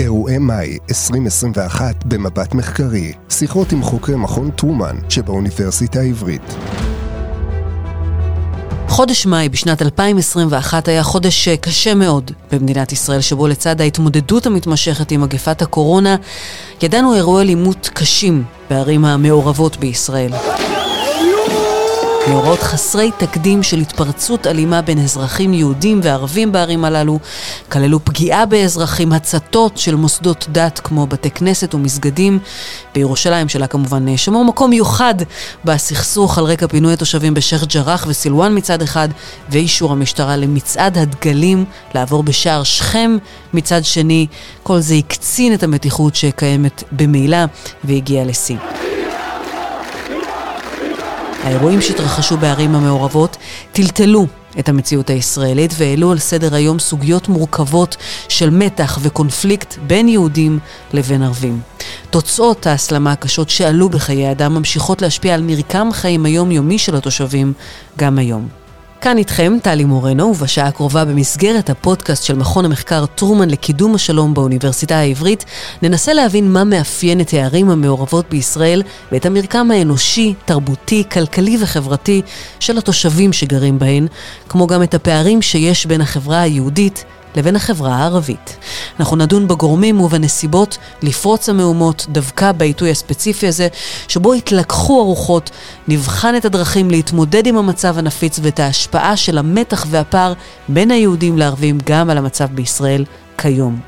אירועי מאי 2021 במבט מחקרי, שיחות עם חוקרי מכון טרומן שבאוניברסיטה העברית. חודש מאי בשנת 2021 היה חודש קשה מאוד במדינת ישראל, שבו לצד ההתמודדות המתמשכת עם מגפת הקורונה, ידענו אירועי אלימות קשים בערים המעורבות בישראל. מאורעות חסרי תקדים של התפרצות אלימה בין אזרחים יהודים וערבים בערים הללו, כללו פגיעה באזרחים, הצתות של מוסדות דת כמו בתי כנסת ומסגדים בירושלים, שלה כמובן שמור מקום מיוחד בסכסוך על רקע פינוי התושבים בשייח' ג'ראח וסילואן מצד אחד, ואישור המשטרה למצעד הדגלים לעבור בשער שכם מצד שני. כל זה הקצין את המתיחות שקיימת במילא והגיע לשיא. האירועים שהתרחשו בערים המעורבות טלטלו את המציאות הישראלית והעלו על סדר היום סוגיות מורכבות של מתח וקונפליקט בין יהודים לבין ערבים. תוצאות ההסלמה הקשות שעלו בחיי אדם ממשיכות להשפיע על מרקם חיים היומיומי של התושבים גם היום. כאן איתכם טלי מורנו, ובשעה הקרובה במסגרת הפודקאסט של מכון המחקר טרומן לקידום השלום באוניברסיטה העברית, ננסה להבין מה מאפיין את הערים המעורבות בישראל ואת המרקם האנושי, תרבותי, כלכלי וחברתי של התושבים שגרים בהן, כמו גם את הפערים שיש בין החברה היהודית לבין החברה הערבית. אנחנו נדון בגורמים ובנסיבות לפרוץ המהומות דווקא בעיתוי הספציפי הזה, שבו התלקחו הרוחות, נבחן את הדרכים להתמודד עם המצב הנפיץ ואת ההשפעה של המתח והפער בין היהודים לערבים גם על המצב בישראל כיום.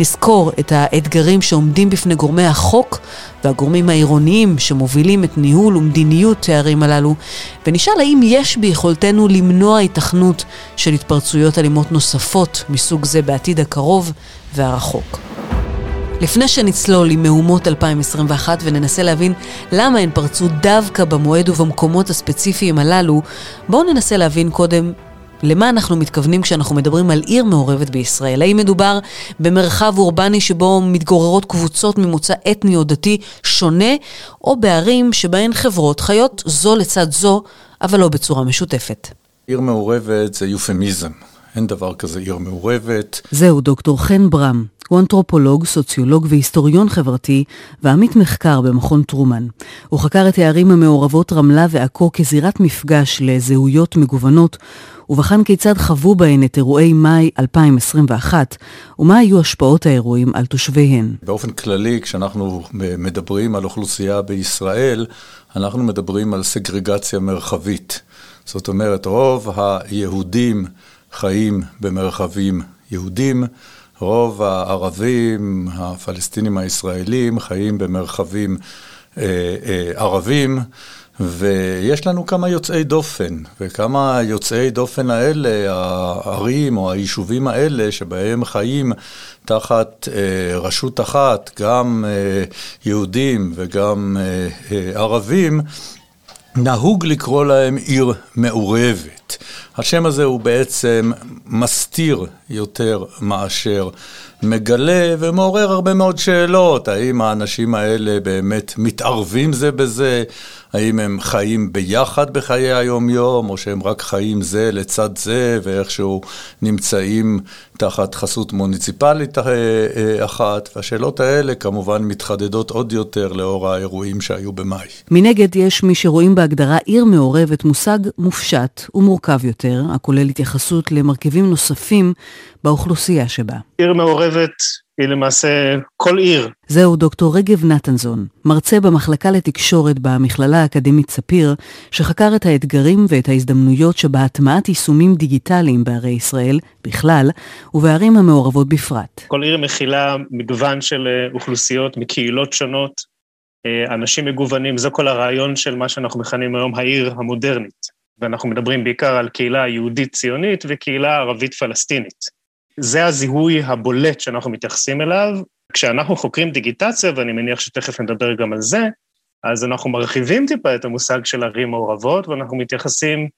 נזכור את האתגרים שעומדים בפני גורמי החוק והגורמים העירוניים שמובילים את ניהול ומדיניות הערים הללו, ונשאל האם יש ביכולתנו למנוע התכנות של התפרצויות אלימות נוספות מסוג זה בעתיד הקרוב והרחוק. לפני שנצלול עם מהומות 2021 וננסה להבין למה הן פרצו דווקא במועד ובמקומות הספציפיים הללו, בואו ננסה להבין קודם למה אנחנו מתכוונים כשאנחנו מדברים על עיר מעורבת בישראל? האם מדובר במרחב אורבני שבו מתגוררות קבוצות ממוצא אתני או דתי שונה, או בערים שבהן חברות חיות זו לצד זו, אבל לא בצורה משותפת? עיר מעורבת זה יופמיזם. אין דבר כזה עיר מעורבת. זהו דוקטור חן ברם. הוא אנתרופולוג, סוציולוג והיסטוריון חברתי ועמית מחקר במכון טרומן. הוא חקר את הערים המעורבות רמלה ועכו כזירת מפגש לזהויות מגוונות, ובחן כיצד חוו בהן את אירועי מאי 2021, ומה היו השפעות האירועים על תושביהן. באופן כללי, כשאנחנו מדברים על אוכלוסייה בישראל, אנחנו מדברים על סגרגציה מרחבית. זאת אומרת, רוב היהודים חיים במרחבים יהודים, רוב הערבים, הפלסטינים הישראלים, חיים במרחבים אה, אה, ערבים. ויש לנו כמה יוצאי דופן, וכמה יוצאי דופן האלה, הערים או היישובים האלה, שבהם חיים תחת אה, רשות אחת, גם אה, יהודים וגם אה, אה, ערבים, נהוג לקרוא להם עיר מעורבת. השם הזה הוא בעצם מסתיר יותר מאשר מגלה ומעורר הרבה מאוד שאלות. האם האנשים האלה באמת מתערבים זה בזה? האם הם חיים ביחד בחיי היום-יום, או שהם רק חיים זה לצד זה, ואיכשהו נמצאים תחת חסות מוניציפלית אה, אה, אחת? והשאלות האלה כמובן מתחדדות עוד יותר לאור האירועים שהיו במאי. מנגד, יש מי שרואים בהגדרה עיר מעורבת מושג מופשט ומורכב יותר, הכולל התייחסות למרכיבים נוספים באוכלוסייה שבה. עיר מעורבת היא למעשה כל עיר. זהו דוקטור רגב נתנזון, מרצה במחלקה לתקשורת במכללה האקדמית ספיר, שחקר את האתגרים ואת ההזדמנויות שבהטמעת יישומים דיגיטליים בערי ישראל בכלל, ובערים המעורבות בפרט. כל עיר מכילה מגוון של אה, אוכלוסיות מקהילות שונות, אה, אנשים מגוונים, זה כל הרעיון של מה שאנחנו מכנים היום העיר המודרנית. ואנחנו מדברים בעיקר על קהילה יהודית ציונית וקהילה ערבית פלסטינית. זה הזיהוי הבולט שאנחנו מתייחסים אליו. כשאנחנו חוקרים דיגיטציה, ואני מניח שתכף נדבר גם על זה, אז אנחנו מרחיבים טיפה את המושג של ערים מעורבות, ואנחנו מתייחסים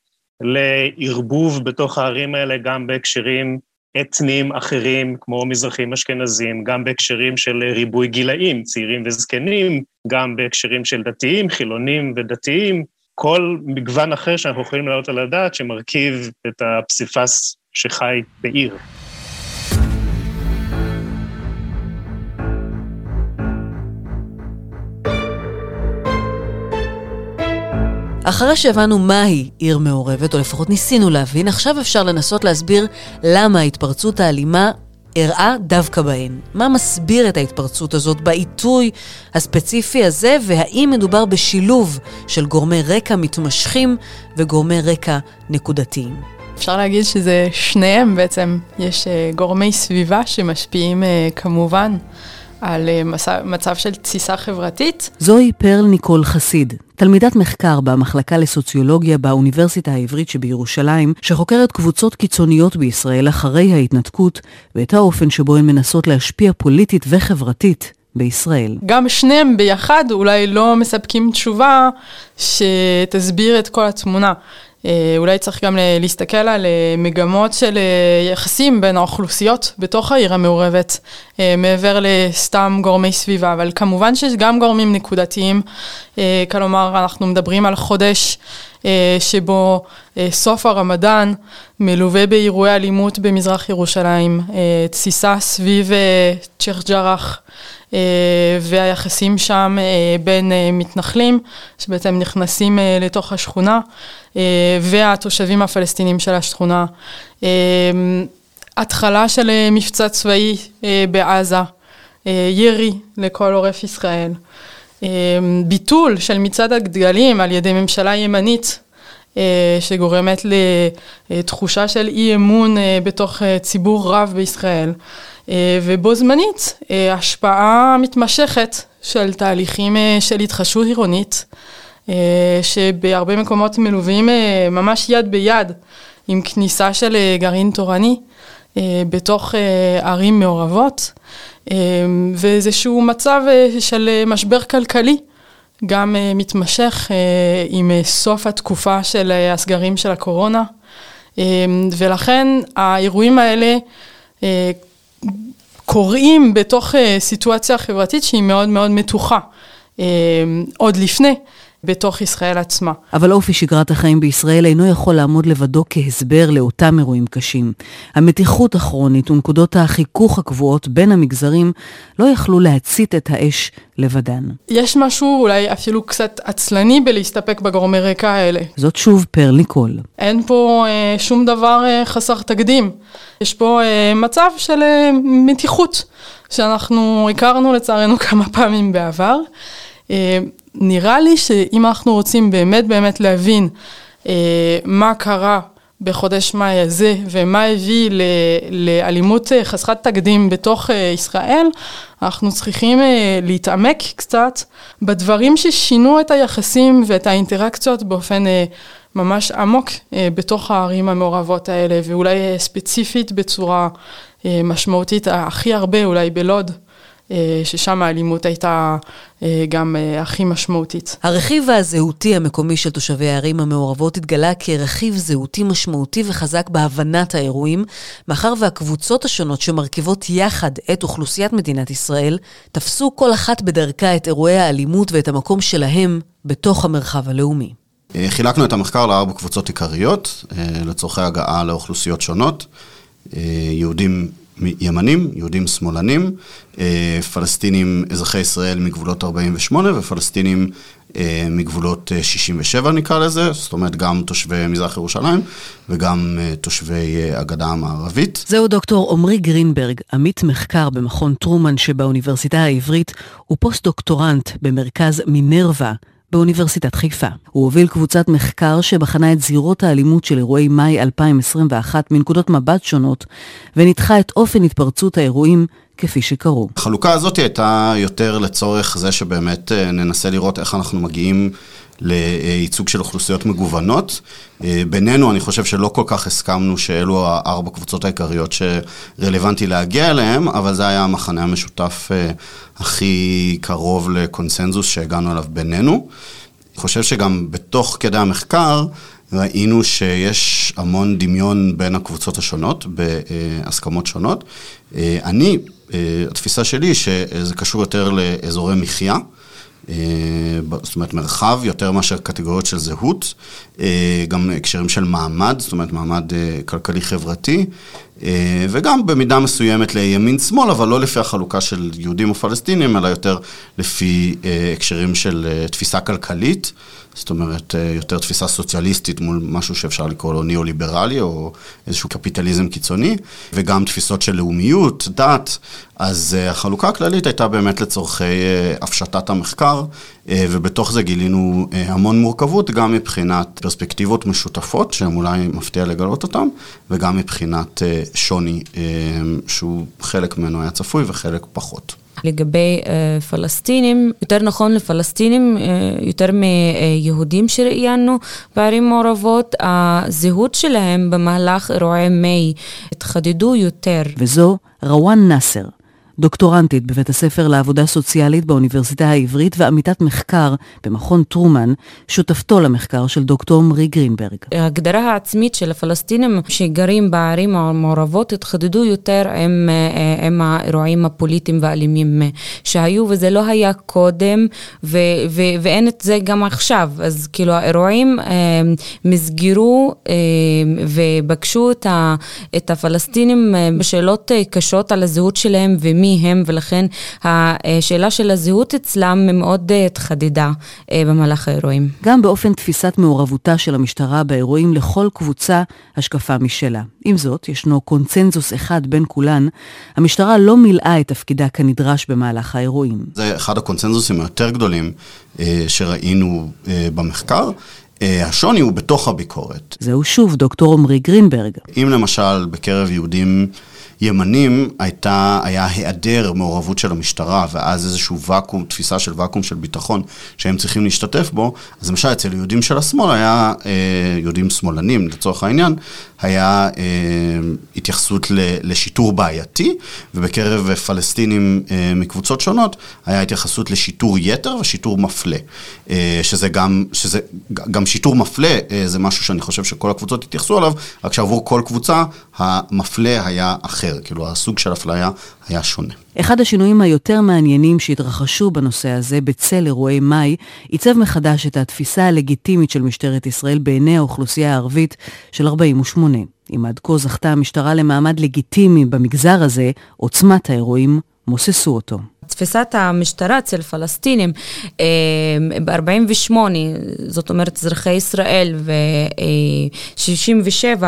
לערבוב בתוך הערים האלה גם בהקשרים אתניים אחרים, כמו מזרחים אשכנזים, גם בהקשרים של ריבוי גילאים, צעירים וזקנים, גם בהקשרים של דתיים, חילונים ודתיים, כל מגוון אחר שאנחנו יכולים להעלות על הדעת שמרכיב את הפסיפס שחי בעיר. אחרי שהבנו מהי עיר מעורבת, או לפחות ניסינו להבין, עכשיו אפשר לנסות להסביר למה ההתפרצות האלימה אירעה דווקא בהן. מה מסביר את ההתפרצות הזאת בעיתוי הספציפי הזה, והאם מדובר בשילוב של גורמי רקע מתמשכים וגורמי רקע נקודתיים. אפשר להגיד שזה שניהם בעצם. יש אה, גורמי סביבה שמשפיעים אה, כמובן על אה, מצב של תסיסה חברתית. זוהי פרל ניקול חסיד, תלמידת מחקר במחלקה לסוציולוגיה באוניברסיטה העברית שבירושלים, שחוקרת קבוצות קיצוניות בישראל אחרי ההתנתקות, ואת האופן שבו הן מנסות להשפיע פוליטית וחברתית בישראל. גם שניהם ביחד אולי לא מספקים תשובה שתסביר את כל התמונה. אה, אולי צריך גם להסתכל על אה, מגמות של אה, יחסים בין האוכלוסיות בתוך העיר המעורבת, מעבר לסתם גורמי סביבה, אבל כמובן שיש גם גורמים נקודתיים, כלומר אנחנו מדברים על חודש שבו סוף הרמדאן מלווה באירועי אלימות במזרח ירושלים, תסיסה סביב צ'רח ג'רח. והיחסים שם בין מתנחלים שבעצם נכנסים לתוך השכונה אה, והתושבים הפלסטינים של השכונה. אה, התחלה של אה, מבצע צבאי בעזה, ירי לכל עורף ישראל, ביטול של מצעד הדגלים על ידי ממשלה ימנית שגורמת לתחושה של אי אמון בתוך ציבור רב בישראל, ובו זמנית השפעה מתמשכת של תהליכים של התחדשות עירונית. אה, שבהרבה מקומות מלווים אה, ממש יד ביד עם כניסה של אה, גרעין תורני בתוך ערים מעורבות, ואיזשהו מצב של משבר כלכלי. גם מתמשך עם סוף התקופה של הסגרים של הקורונה, ולכן האירועים האלה קורים בתוך סיטואציה חברתית שהיא מאוד מאוד מתוחה, עוד לפני בתוך ישראל עצמה. אבל אופי שגרת החיים בישראל אינו יכול לעמוד לבדו כהסבר לאותם אירועים קשים. המתיחות הכרונית ונקודות החיכוך הקבועות בין המגזרים לא יכלו להצית את האש לבדן. יש משהו אולי אפילו קצת עצלני בלהסתפק בגורמי רקע האלה. זאת שוב פרל ניקול. אין פה אה, שום דבר אה, חסר תקדים. יש פה אה, מצב של אה, מתיחות, שאנחנו הכרנו לצערנו כמה פעמים בעבר. אה, נראה לי שאם אנחנו רוצים באמת באמת להבין אה, מה קרה בחודש מאי הזה ומה הביא ל, לאלימות אה, חסרת תקדים בתוך אה, ישראל, אנחנו צריכים אה, להתעמק קצת בדברים ששינו את היחסים ואת האינטראקציות באופן ממש עמוק בתוך הערים המעורבות האלה, ואולי ספציפית בצורה משמעותית הכי הרבה אולי בלוד. אה, ששם האלימות הייתה אה, גם אה, הכי משמעותית. הרכיב הזהותי המקומי של תושבי הערים המעורבות התגלה כרכיב זהותי משמעותי וחזק בהבנת האירועים, מאחר והקבוצות השונות שמרכיבות יחד את אוכלוסיית מדינת ישראל, תפסו כל אחת בדרכה את אירועי האלימות ואת המקום שלהם בתוך המרחב הלאומי. חילקנו את המחקר לארבע קבוצות עיקריות, לצורכי הגעה לאוכלוסיות שונות. יהודים ימנים, יהודים שמאלנים, אה, פלסטינים אזרחי ישראל מגבולות 48 ופלסטינים אה, מגבולות 67 אה, נקרא לזה, זאת אומרת גם תושבי מזרח ירושלים וגם תושבי הגדה המערבית. זהו דוקטור עמרי גרינברג, עמית מחקר במכון טרומן שבאוניברסיטה העברית, ופוסט-דוקטורנט במרכז מינרווה באוניברסיטת חיפה. הוא הוביל קבוצת מחקר שבחנה את זירות האלימות של אירועי מאי 2021 מנקודות מבט שונות, וניתחה את אופן התפרצות האירועים כפי שקרו. החלוקה הזאת הייתה יותר לצורך זה שבאמת אה, ננסה לראות איך אנחנו מגיעים לייצוג של אוכלוסיות מגוונות. אה, בינינו, אני חושב שלא כל כך הסכמנו שאלו הארבע קבוצות העיקריות שרלוונטי להגיע אליהן, אבל זה היה המחנה המשותף אה, הכי קרוב לקונסנזוס שהגענו אליו בינינו. אני חושב שגם בתוך כדי המחקר ראינו שיש המון דמיון בין הקבוצות השונות, בהסכמות שונות. אה, אני, התפיסה שלי שזה קשור יותר לאזורי מחיה. אה, זאת אומרת מרחב יותר מאשר קטגוריות של זהות, אה, גם הקשרים של מעמד, זאת אומרת מעמד אה, כלכלי-חברתי, וגם במידה מסוימת לימין-שמאל, אבל לא לפי החלוקה של יהודים או פלסטינים, אלא יותר לפי הקשרים של תפיסה כלכלית. זאת אומרת, אה, יותר תפיסה סוציאליסטית מול משהו שאפשר לקרוא לו ניאו-ליברלי, או איזשהו קפיטליזם קיצוני, וגם תפיסות של לאומיות, דת, אז uh, החלוקה הכללית הייתה באמת לצורכי uh, הפשטת המחקר, ובתוך זה גילינו המון מורכבות, גם מבחינת פרספקטיבות משותפות, שהם אולי מפתיע לגלות אותן, וגם מבחינת שוני, שהוא חלק ממנו היה צפוי וחלק פחות. לגבי uh, פלסטינים, יותר נכון לפלסטינים, uh, יותר מיהודים שראיינו בערים מעורבות, הזהות שלהם במהלך אירועי מאי התחדדו יותר. וזו רוואן נאסר. דוקטורנטית בבית הספר לעבודה סוציאלית באוניברסיטה העברית ועמיתת מחקר במכון טרומן, שותפתו למחקר של דוקטור עמרי גרינברג. ההגדרה העצמית של הפלסטינים שגרים בערים המעורבות התחדדו יותר עם, אה, עם האירועים הפוליטיים והאלימים שהיו, וזה לא היה קודם, ו, ו, ואין את זה גם עכשיו. אז כאילו האירועים אה, מסגרו אה, ובקשו את, ה, את הפלסטינים בשאלות קשות על הזהות שלהם ומי מי הם, ולכן השאלה של הזהות אצלם מאוד אה, התחדדה אה, במהלך האירועים. גם באופן תפיסת מעורבותה של המשטרה באירועים לכל קבוצה השקפה משלה. עם זאת, ישנו קונצנזוס אחד בין כולן, המשטרה לא מילאה את תפקידה כנדרש במהלך האירועים. זה אחד הקונצנזוסים היותר גדולים אה, שראינו במחקר. השוני הוא בתוך הביקורת. זהו שוב דוקטור עמרי גרינברג. אם למשל בקרב יהודים ימנים הייתה, היה היעדר מעורבות של המשטרה, ואז איזשהו ואקום, תפיסה של ואקום של ביטחון שהם צריכים להשתתף בו, אז למשל אצל יהודים של השמאל היה, אה, יהודים שמאלנים לצורך העניין, היה אה, התייחסות לשיטור בעייתי, ובקרב פלסטינים אה, מקבוצות שונות, היה התייחסות לשיטור יתר ושיטור מפלה. שזה גם, שזה גם שיטור מפלה, זה משהו שאני חושב שכל הקבוצות התייחסו אליו, רק שעבור כל קבוצה המפלה היה אחר, כאילו הסוג של אפליה היה שונה. אחד השינויים היותר מעניינים שהתרחשו בנושא הזה בצל אירועי מאי, עיצב מחדש את התפיסה הלגיטימית של משטרת ישראל בעיני האוכלוסייה הערבית של 48. אם עד כה זכתה המשטרה למעמד לגיטימי במגזר הזה, עוצמת האירועים מוססו אותו. תפיסת המשטרה אצל פלסטינים אה, ב-48, זאת אומרת אזרחי ישראל ו-67,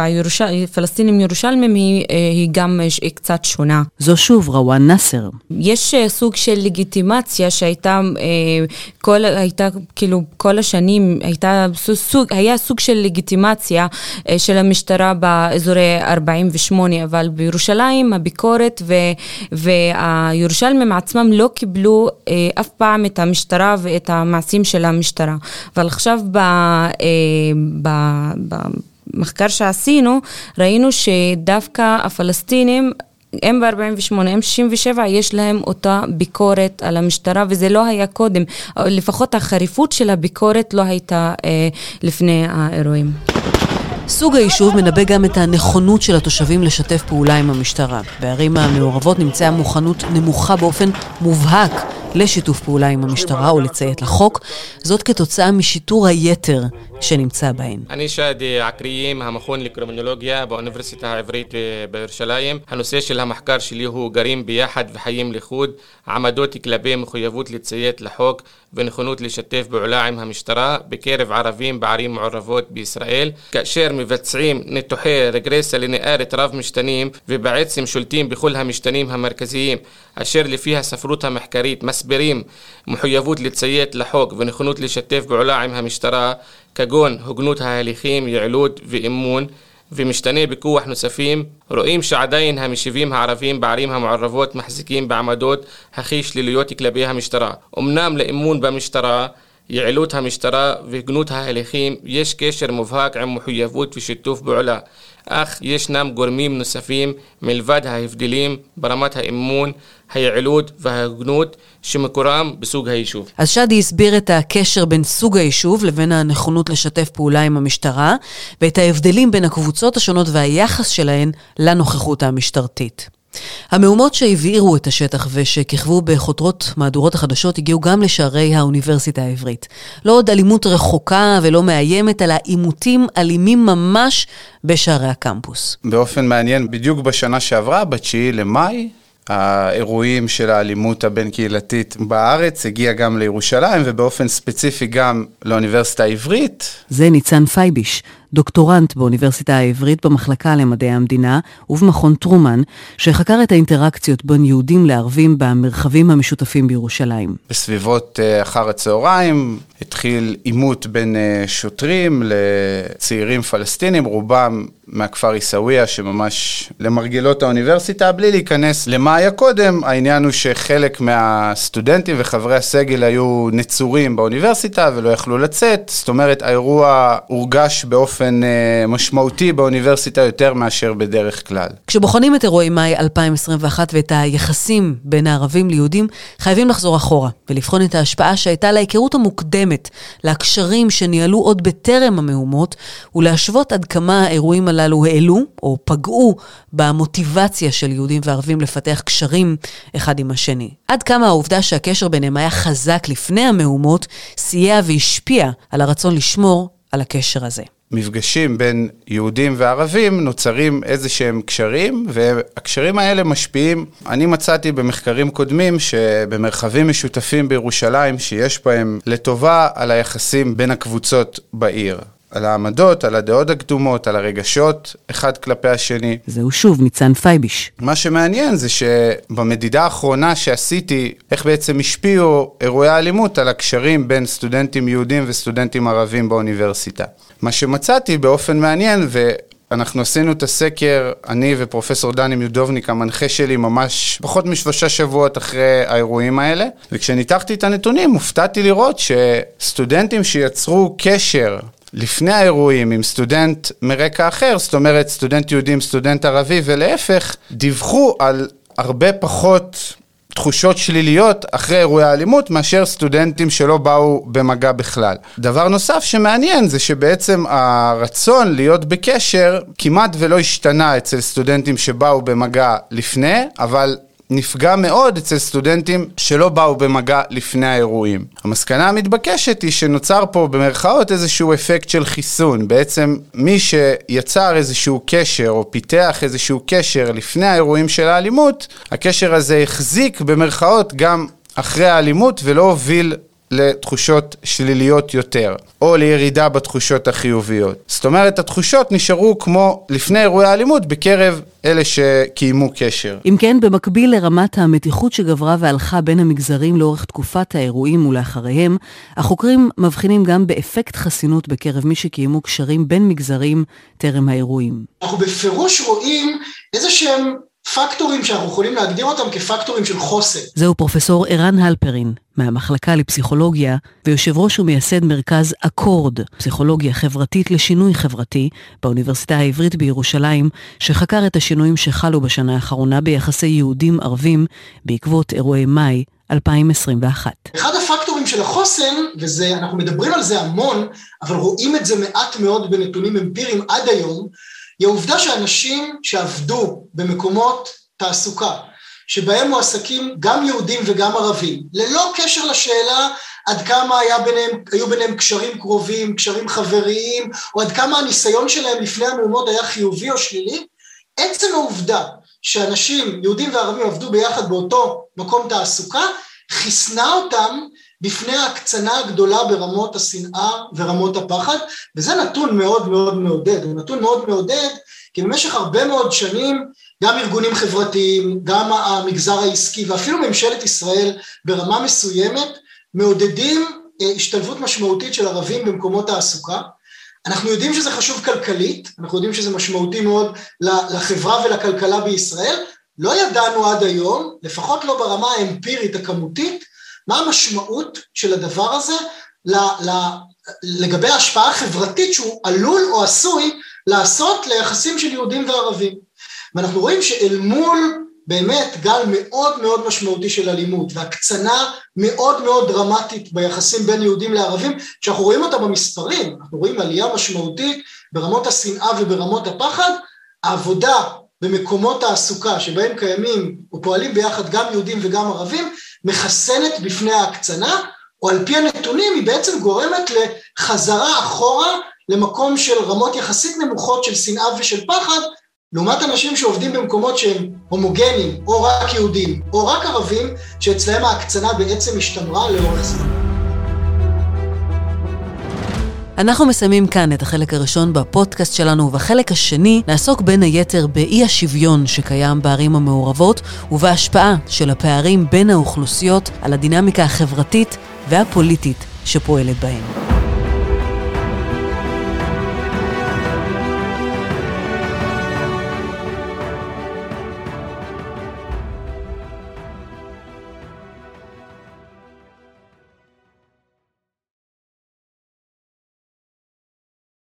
פלסטינים ירושלמים, היא, אה, היא גם קצת שונה. זו שוב רוואן נאסר. יש אה, סוג של לגיטימציה שהייתה כל, הייתה כאילו כל השנים, הייתה סוג, היה סוג של לגיטימציה של המשטרה באזורי 48, אבל בירושלים הביקורת והירושלמים עצמם לא קיבלו אה, אף פעם את המשטרה ואת המעשים של המשטרה. אבל עכשיו ב, אה, ב, במחקר שעשינו, ראינו שדווקא הפלסטינים הם ב-48, הם 67, יש להם אותה ביקורת על המשטרה, וזה לא היה קודם. לפחות החריפות של הביקורת לא הייתה אה, לפני האירועים. סוג היישוב מנבא גם את הנכונות של התושבים לשתף פעולה עם המשטרה. בערים המעורבות נמצאה מוכנות נמוכה באופן מובהק לשיתוף פעולה עם המשטרה או לציית לחוק, זאת כתוצאה משיטור היתר שנמצא בהן. אני שאדי עקריים, המכון לקרימינולוגיה באוניברסיטה העברית בירושלים. הנושא של המחקר שלי הוא גרים ביחד וחיים לחוד, עמדות כלפי מחויבות לציית לחוק ונכונות לשתף פעולה עם המשטרה בקרב ערבים בערים מעורבות בישראל, כאשר מבצעים ניתוחי רגרסיה לינארית רב משתנים ובעצם שולטים בכל המשתנים המרכזיים, אשר לפי הספרות המחקרית מסבירים מחויבות לציית לחוק ונכונות לשתף פעולה עם המשטרה, כגון הוגנות ההליכים, יעילות ואמון, ומשתני בכוח נוספים, רואים שעדיין המשיבים הערבים בערים המעורבות מחזיקים בעמדות הכי שליליות כלפי המשטרה. אמנם לאמון במשטרה, יעילות המשטרה והגנות ההליכים יש קשר מובהק עם מחויבות ושיתוף פעולה. אך ישנם גורמים נוספים מלבד ההבדלים ברמת האמון, היעילות וההגנות שמקורם בסוג היישוב. אז שדי הסביר את הקשר בין סוג היישוב לבין הנכונות לשתף פעולה עם המשטרה, ואת ההבדלים בין הקבוצות השונות והיחס שלהן לנוכחות המשטרתית. המהומות שהבעירו את השטח ושכיכבו בחותרות מהדורות החדשות הגיעו גם לשערי האוניברסיטה העברית. לא עוד אלימות רחוקה ולא מאיימת, אלא עימותים אלימים ממש בשערי הקמפוס. באופן מעניין, בדיוק בשנה שעברה, ב-9 למאי, האירועים של האלימות הבין-קהילתית בארץ, הגיע גם לירושלים ובאופן ספציפי גם לאוניברסיטה העברית. זה ניצן פייביש, דוקטורנט באוניברסיטה העברית במחלקה למדעי המדינה ובמכון טרומן, שחקר את האינטראקציות בין יהודים לערבים במרחבים המשותפים בירושלים. בסביבות אה, אחר הצהריים התחיל עימות בין אה, שוטרים לצעירים פלסטינים, רובם מהכפר עיסאוויה, שממש למרגלות האוניברסיטה, בלי להיכנס למה היה קודם, העניין הוא שחלק מהסטודנטים וחברי הסגל היו נצורים באוניברסיטה ולא יכלו לצאת, זאת אומרת האירוע הורגש באופן אה, משמעותי באוניברסיטה יותר מאשר בדרך כלל. כשבוחנים את אירועי מאי 2021 ואת היחסים בין הערבים ליהודים, חייבים לחזור אחורה ולבחון את ההשפעה שהייתה להיכרות המוקדמת, לקשרים שניהלו עוד בטרם המהומות, ולהשוות עד כמה האירועים הללו העלו או פגעו במוטיבציה של יהודים וערבים לפתח קשרים אחד עם השני. עד כמה העובדה שהקשר ביניהם היה חזק לפני המהומות, סייע והשפיע על הרצון לשמור על הקשר הזה. מפגשים בין יהודים וערבים נוצרים איזה שהם קשרים, והקשרים האלה משפיעים. אני מצאתי במחקרים קודמים שבמרחבים משותפים בירושלים, שיש בהם לטובה על היחסים בין הקבוצות בעיר. על העמדות, על הדעות הקדומות, על הרגשות, אחד כלפי השני. זהו שוב ניצן פייביש. מה שמעניין זה שבמדידה האחרונה שעשיתי, איך בעצם השפיעו אירועי האלימות על הקשרים בין סטודנטים יהודים וסטודנטים ערבים באוניברסיטה. מה שמצאתי באופן מעניין, ו... אנחנו עשינו את הסקר, אני ופרופסור דני מיודובניק, המנחה שלי, ממש פחות משלושה שבועות אחרי האירועים האלה. וכשניתחתי את הנתונים, הופתעתי לראות שסטודנטים שיצרו קשר לפני האירועים עם סטודנט מרקע אחר, זאת אומרת סטודנט יהודי עם סטודנט ערבי ולהפך, דיווחו על הרבה פחות תחושות שליליות אחרי אירועי האלימות מאשר סטודנטים שלא באו במגע בכלל. דבר נוסף שמעניין זה שבעצם הרצון להיות בקשר כמעט ולא השתנה אצל סטודנטים שבאו במגע לפני, אבל נפגע מאוד אצל סטודנטים שלא באו במגע לפני האירועים. המסקנה המתבקשת היא שנוצר פה במרכאות איזשהו אפקט של חיסון. בעצם מי שיצר איזשהו קשר או פיתח איזשהו קשר לפני האירועים של האלימות, הקשר הזה החזיק במרכאות גם אחרי האלימות ולא הוביל לתחושות שליליות יותר, או לירידה בתחושות החיוביות. זאת אומרת, התחושות נשארו כמו לפני אירועי האלימות בקרב אלה שקיימו קשר. אם כן, במקביל לרמת המתיחות שגברה והלכה בין המגזרים לאורך תקופת האירועים ולאחריהם, החוקרים מבחינים גם באפקט חסינות בקרב מי שקיימו קשרים בין מגזרים טרם האירועים. אנחנו בפירוש רואים איזה שהם פקטורים שאנחנו יכולים להגדיר אותם כפקטורים של חוסן. זהו פרופסור ערן הלפרין, מהמחלקה לפסיכולוגיה, ויושב ראש ומייסד מרכז אקורד, פסיכולוגיה חברתית לשינוי חברתי, באוניברסיטה העברית בירושלים, שחקר את השינויים שחלו בשנה האחרונה ביחסי יהודים-ערבים בעקבות אירועי מאי 2021. אחד הפקטורים של החוסן, וזה, אנחנו מדברים על זה המון, אבל רואים את זה מעט מאוד בנתונים אמפיריים עד היום, היא העובדה שאנשים שעבדו במקומות תעסוקה, שבהם מועסקים גם יהודים וגם ערבים, ללא קשר לשאלה עד כמה היה ביניהם, היו ביניהם קשרים קרובים, קשרים חבריים, או עד כמה הניסיון שלהם לפני המהומות היה חיובי או שלילי, עצם העובדה שאנשים, יהודים וערבים, עבדו ביחד באותו מקום תעסוקה, חיסנה אותם בפני ההקצנה הגדולה ברמות השנאה ורמות הפחד, וזה נתון מאוד מאוד מעודד, הוא נתון מאוד מעודד, כי במשך הרבה מאוד שנים גם ארגונים חברתיים, גם המגזר העסקי ואפילו ממשלת ישראל ברמה מסוימת מעודדים אה, השתלבות משמעותית של ערבים במקומות תעסוקה. אנחנו יודעים שזה חשוב כלכלית, אנחנו יודעים שזה משמעותי מאוד לחברה ולכלכלה בישראל, לא ידענו עד היום, לפחות לא ברמה האמפירית הכמותית, מה המשמעות של הדבר הזה לגבי ההשפעה החברתית שהוא עלול או עשוי לעשות ליחסים של יהודים וערבים. ואנחנו רואים שאל מול באמת גל מאוד מאוד משמעותי של אלימות והקצנה מאוד מאוד דרמטית ביחסים בין יהודים לערבים, שאנחנו רואים אותה במספרים, אנחנו רואים עלייה משמעותית ברמות השנאה וברמות הפחד, העבודה במקומות תעסוקה שבהם קיימים או פועלים ביחד גם יהודים וגם ערבים, מחסנת בפני ההקצנה, או על פי הנתונים היא בעצם גורמת לחזרה אחורה למקום של רמות יחסית נמוכות של שנאה ושל פחד, לעומת אנשים שעובדים במקומות שהם הומוגנים, או רק יהודים, או רק ערבים, שאצלהם ההקצנה בעצם השתמרה לאורך זמן. אנחנו מסיימים כאן את החלק הראשון בפודקאסט שלנו, ובחלק השני נעסוק בין היתר באי השוויון שקיים בערים המעורבות, ובהשפעה של הפערים בין האוכלוסיות על הדינמיקה החברתית והפוליטית שפועלת בהן.